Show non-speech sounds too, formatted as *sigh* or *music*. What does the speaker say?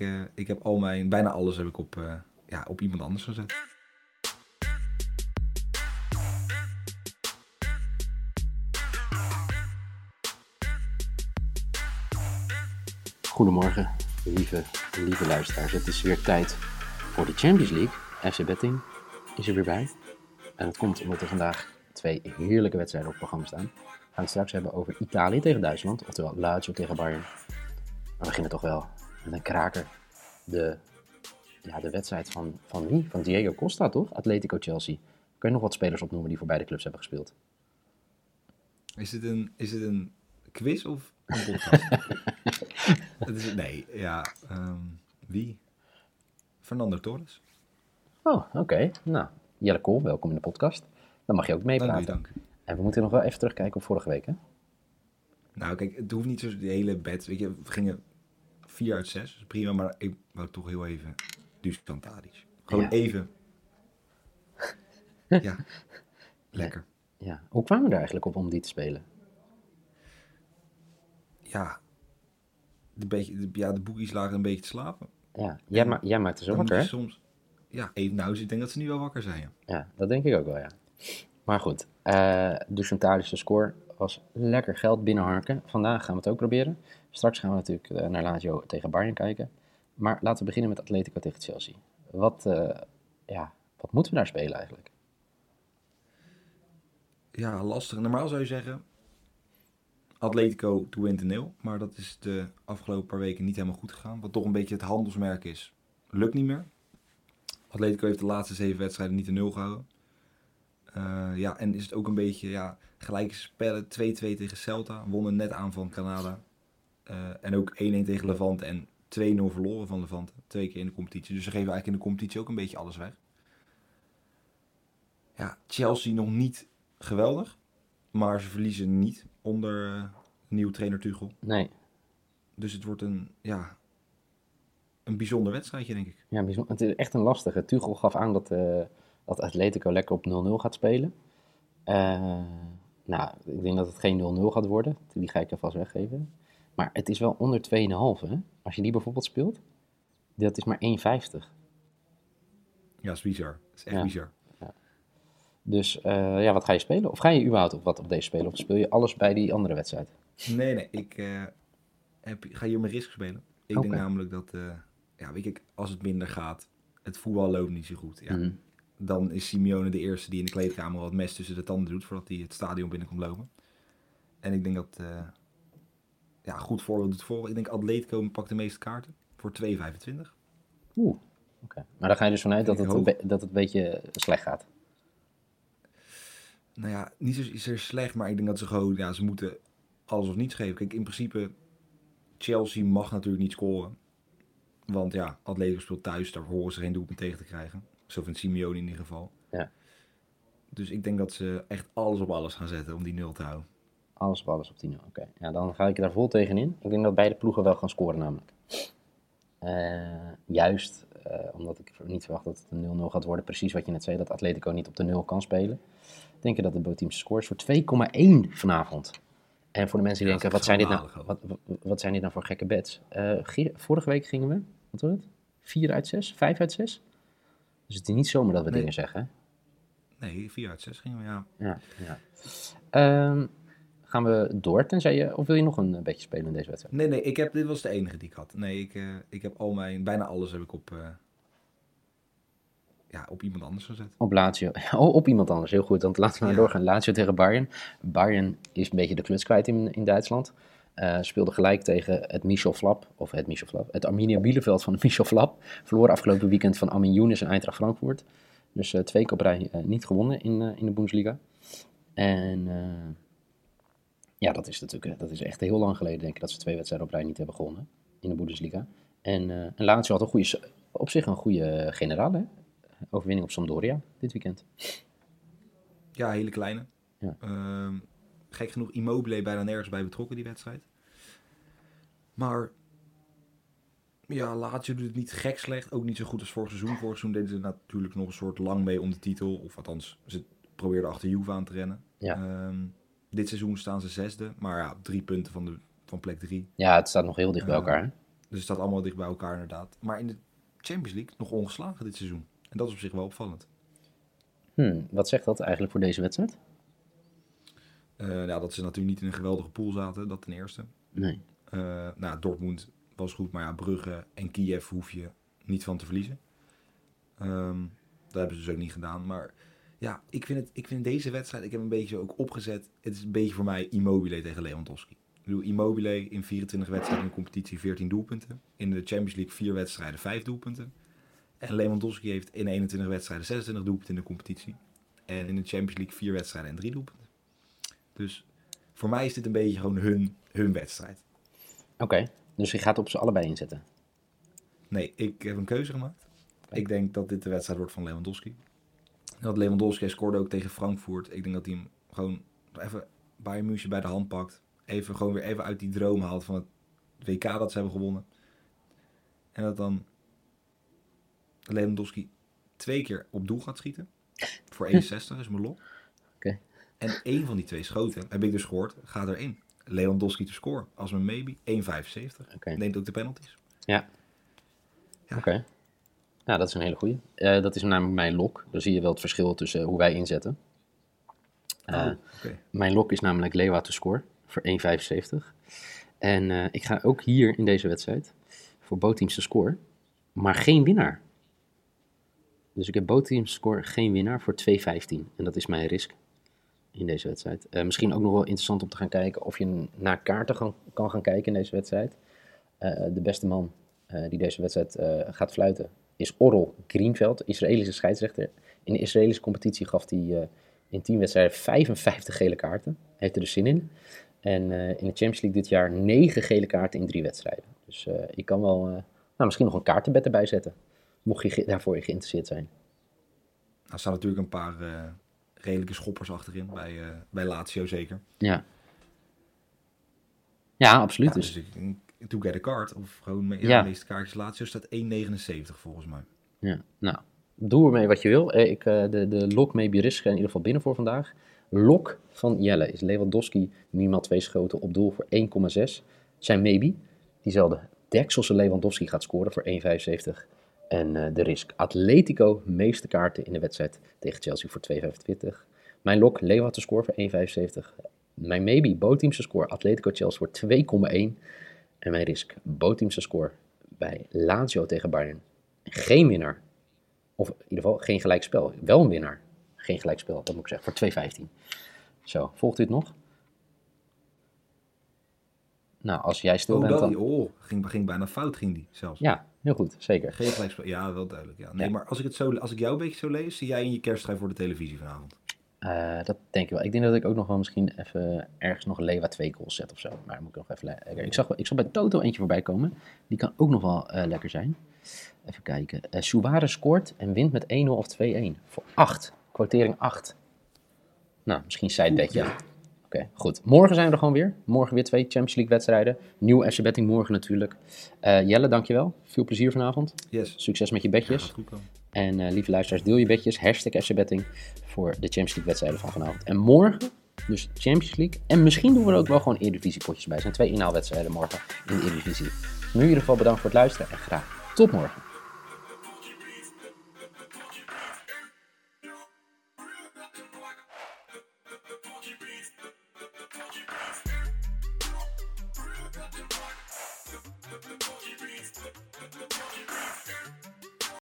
ik, eh, ik heb al mijn, bijna alles heb ik op, eh, ja, op iemand anders gezet. Goedemorgen, lieve, lieve luisteraars. Het is weer tijd voor de Champions League. FC Betting is er weer bij. En dat komt omdat er vandaag twee heerlijke wedstrijden op het programma staan. We gaan het straks hebben over Italië tegen Duitsland, oftewel Lazio tegen Bayern. Maar we beginnen toch wel met een kraker. De, ja, de wedstrijd van, van wie? Van Diego Costa, toch? Atletico Chelsea. Kun je nog wat spelers opnoemen die voor beide clubs hebben gespeeld? Is het een, is het een quiz of een podcast? *laughs* Het is, nee, ja. ehm, wie? Fernando Torres. Oh, oké. Nou, Jelle Kool, welkom in de podcast. Dan mag je ook Dank u, meepraten. dank. En we moeten nog wel even terugkijken op vorige week, hè? Nou, kijk, het hoeft niet zo die hele bed. Weet je, we gingen 4 uit 6. Dus prima, maar ik wou toch heel even Dusan Tadic. Gewoon Ja. even. *laughs* Ja, lekker. Ja. Hoe kwamen we er eigenlijk op om die te spelen? Ja, de, beetje, de, ja, de boekies lagen een beetje te slapen. Ja, jij, ma jij maakte zo Dan moet wakker, hè? soms. Ja, even, nou, ik denk dat ze nu wel wakker zijn. ja. Ja, dat denk ik ook wel, ja. Maar goed, eh de Centralische score was lekker geld binnenharken. Vandaag gaan we het ook proberen. Straks gaan we natuurlijk eh, naar Lazio tegen Bayern kijken. Maar laten we beginnen met Atletico tegen Chelsea. Wat, eh, ja, wat moeten we daar spelen eigenlijk? Ja, lastig. Normaal zou je zeggen. Atletico to win to nil. Maar dat is de afgelopen paar weken niet helemaal goed gegaan. Wat toch een beetje het handelsmerk is. Lukt niet meer. Atletico heeft de laatste zeven wedstrijden niet de nul gehouden. Eh, ja, en is het ook een beetje ja, gelijke spellen. 2-2 tegen Celta. Wonnen net aan van Canada. Eh, en ook 1-1 tegen Levante. En 2-0 verloren van Levante. Twee keer in de competitie. Dus ze geven eigenlijk in de competitie ook een beetje alles weg. Ja, Chelsea nog niet geweldig. Maar ze verliezen niet onder eh, nieuwe trainer Tuchel. Nee, Dus het wordt een, ja, een bijzonder wedstrijdje, denk ik. ja, bijzonder. het is echt een lastige. Tuchel gaf aan dat, dat Atletico lekker op 0-0 gaat spelen. Eh, nou, ik denk dat het geen 0-0 gaat worden. Die ga ik alvast weggeven. Maar het is wel onder 2,5 hè. Als je die bijvoorbeeld speelt, dat is maar 1,50. Ja, dat is bizar. Dat is echt Ja. bizar. Dus eh, ja, wat ga je spelen? Of ga je überhaupt op wat op deze spelen? Of speel je alles bij die andere wedstrijd? Nee, nee, ik eh, heb, ga hier mijn risk spelen. Ik denk namelijk dat, ja, weet ik, als het minder gaat, het voetbal loopt niet zo goed. Ja. Mhm. Dan is Simeone de eerste die in de kleedkamer wat mes tussen de tanden doet voordat hij het stadion binnenkomt lopen. En ik denk dat, eh, ja, goed voorbeeld doet voor. Ik denk Atletico pakt de meeste kaarten voor 2,25. Oeh, oké. Maar dan ga je dus vanuit dat het, dat het een beetje slecht gaat. Nou ja, niet zozeer slecht, maar ik denk dat ze gewoon, ja, ze moeten alles of niets geven. Kijk, in principe, Chelsea mag natuurlijk niet scoren. Want ja, Atletico speelt thuis, daar horen ze geen doelpunt tegen te krijgen. Zo vindt Simeone in ieder geval. Ja. Dus ik denk dat ze echt alles op alles gaan zetten om die nul te houden. Alles op alles op 10 Oké, ja, dan ga ik daar vol tegenin. Ik denk dat beide ploegen wel gaan scoren namelijk. Eh, juist eh, omdat ik niet verwacht dat het een 0-0 gaat worden. Precies wat je net zei, dat Atletico niet op de 0 kan spelen. Denk je dat de teams scores voor 2,1 vanavond. En voor de mensen die Ja, denken, wat zijn, dit nou, wat, wat, zijn dit nou voor gekke bets? Eh, Ge- vorige week gingen we, wat was het? 4 uit 6, 5 uit 6? Dus het is niet zomaar dat we Nee. dingen zeggen. Nee, 4 uit 6 gingen we, ja. Ja, ja. Ehm, gaan we door, tenzij je, of wil je nog een eh, beetje spelen in deze wedstrijd? Nee, nee, ik heb, dit was de enige die ik had. Nee, ik, eh, ik heb al mijn, bijna alles heb ik op, eh, ja, op iemand anders gezet. Op Lazio. *laughs* Oh, op iemand anders. Heel goed. Dan laten we maar Ja. doorgaan. Lazio tegen Bayern. Bayern is een beetje de kluts kwijt in, in Duitsland. Eh, speelde gelijk tegen het Michel Flap. Of het Michel Flap. Het Arminia Bielefeld van de *laughs* Michel Flap. Verloren afgelopen weekend van Armin Younes en Eintracht Frankfurt. Dus eh, twee keer op rij eh, niet gewonnen in, in de Bundesliga. En ja, dat is natuurlijk dat is echt heel lang geleden, denk ik, dat ze twee wedstrijden op rij niet hebben gewonnen in de Bundesliga. En, en Lazio had een goede, op zich een goede generaal, hè? Overwinning op Sampdoria dit weekend. Ja, hele kleine. Ja. Ehm, gek genoeg, Immobile bijna nergens bij betrokken die wedstrijd. Maar ja, Lazio doet het niet gek slecht. Ook niet zo goed als vorig seizoen. Vorig seizoen deden ze natuurlijk nog een soort lang mee om de titel. Of althans, ze probeerden achter Juve aan te rennen. Ja. Ehm, dit seizoen staan ze zesde. Maar ja, drie punten van, de, van plek drie. Ja, het staat nog heel dicht bij Ja. elkaar. Hè? Dus het staat allemaal dicht bij elkaar inderdaad. Maar in de Champions League nog ongeslagen dit seizoen. En dat is op zich wel opvallend. Hmm, wat zegt dat eigenlijk voor deze wedstrijd? Eh, ja, dat ze natuurlijk niet in een geweldige pool zaten, dat ten eerste. Nee. Eh, nou, Dortmund was goed, maar ja, Brugge en Kiev hoef je niet van te verliezen. Ehm, dat hebben ze dus ook niet gedaan. Maar ja, ik vind, het, ik vind deze wedstrijd, ik heb een beetje ook opgezet. Het is een beetje voor mij Immobile tegen Lewandowski. Ik bedoel, Immobile in 24 wedstrijden in de competitie 14 doelpunten. In de Champions League 4 wedstrijden 5 doelpunten. En Lewandowski heeft in 21 wedstrijden 26 doelpunten in de competitie. En in de Champions League 4 wedstrijden en 3 doelpunten. Dus voor mij is dit een beetje gewoon hun, hun wedstrijd. Oké, dus je gaat op ze allebei inzetten. Nee, ik heb een keuze gemaakt. Ik denk dat dit de wedstrijd wordt van Lewandowski. Dat Lewandowski scoorde ook tegen Frankfurt. Ik denk dat hij hem gewoon even Bayern München bij de hand pakt. Even gewoon weer even uit die droom haalt van het WK dat ze hebben gewonnen. En dat dan Lewandowski twee keer op doel gaat schieten. Voor *laughs* 61 is mijn lok. En één van die twee schoten, heb ik dus gehoord, gaat erin. Lewandowski te scoren. Als mijn maybe 1,75. Oké. Neemt ook de penalties. Ja. Ja. Oké. Nou, dat is een hele goeie. Eh, dat is namelijk mijn lok. Dan zie je wel het verschil tussen hoe wij inzetten. Eh, Oh, oké. Mijn lok is namelijk Lewa te score voor 1,75. En eh, ik ga ook hier in deze wedstrijd voor bootteams te score, maar geen winnaar. Dus ik heb bootteams score geen winnaar voor 2,15. En dat is mijn risk in deze wedstrijd. Eh, misschien ook nog wel interessant om te gaan kijken of je naar kaarten kan gaan kijken in deze wedstrijd. Eh, de beste man eh, die deze wedstrijd gaat fluiten is Orrel Greenveld, Israëlische scheidsrechter. In de Israëlische competitie gaf hij in 10 wedstrijden 55 gele kaarten. Heeft er dus zin in. En in de Champions League dit jaar 9 gele kaarten in 3 wedstrijden. Dus ik kan wel nou, misschien nog een kaartenbed erbij zetten. Mocht je daarvoor geïnteresseerd zijn. Nou, er staan natuurlijk een paar redelijke schoppers achterin. Bij, eh, bij Lazio zeker. Ja. Ja, absoluut. Ja, dus, dus ik to get a card. Of gewoon me- ja, de meeste kaartjes Lazio staat 1,79 volgens mij. ja. Nou, doe ermee wat je wil. Eh, Ik, eh, de, de lok maybe risk in ieder geval binnen voor vandaag. Lok van Jelle is Lewandowski minimaal twee schoten op doel voor 1,6. Zijn maybe. Diezelfde Dekselse Lewandowski gaat scoren voor 1,75. En eh, de risk Atletico meeste kaarten in de wedstrijd tegen Chelsea voor 2,25. Mijn lok Lewa te scoren voor 1,75. Mijn maybe bootteamse score Atletico Chelsea voor 2,1. En mijn risk bootteamse score bij Lazio tegen Bayern. Geen winnaar. Of in ieder geval geen gelijkspel. Wel een winnaar. Geen gelijkspel, dat moet ik zeggen. Voor 2,15. Zo, volgt het nog? Nou, als jij stil Oh, bent dat, dan... die- oh ging, ging bijna fout ging die zelfs. Ja, heel goed. Zeker. Geen gelijkspel. Ja, wel duidelijk. Ja. Nee, Ja. maar als ik, het zo, als ik jou een beetje zo lees, zie jij in je kersttrui voor de televisie vanavond. Eh, dat denk ik wel. Ik denk dat ik ook nog wel misschien even ergens nog een Lewa 2 goals zet of zo. Maar moet ik nog even... le- kijken. Ik zag, ik zag bij Toto eentje voorbij komen. Die kan ook nog wel eh, lekker zijn. Even kijken. Eh Suarez scoort en wint met 1-0 of 2-1. Voor 8. Quotering 8. Nou, misschien sidebedje. Ja. Oké, goed. Morgen zijn we er gewoon weer. Morgen weer twee Champions League wedstrijden. Nieuw FC Betting morgen natuurlijk. Eh, Jelle, dankjewel. Veel plezier vanavond. Yes. Succes met je bedjes. goed. En eh, lieve luisteraars, deel je bedjes. Hashtag FC Betting voor de Champions League wedstrijden van vanavond. En morgen dus Champions League. En misschien doen we er ook wel gewoon Eredivisie potjes bij. Er zijn twee inhaalwedstrijden morgen in de Eredivisie. Nu in ieder geval bedankt voor het luisteren en graag tot morgen.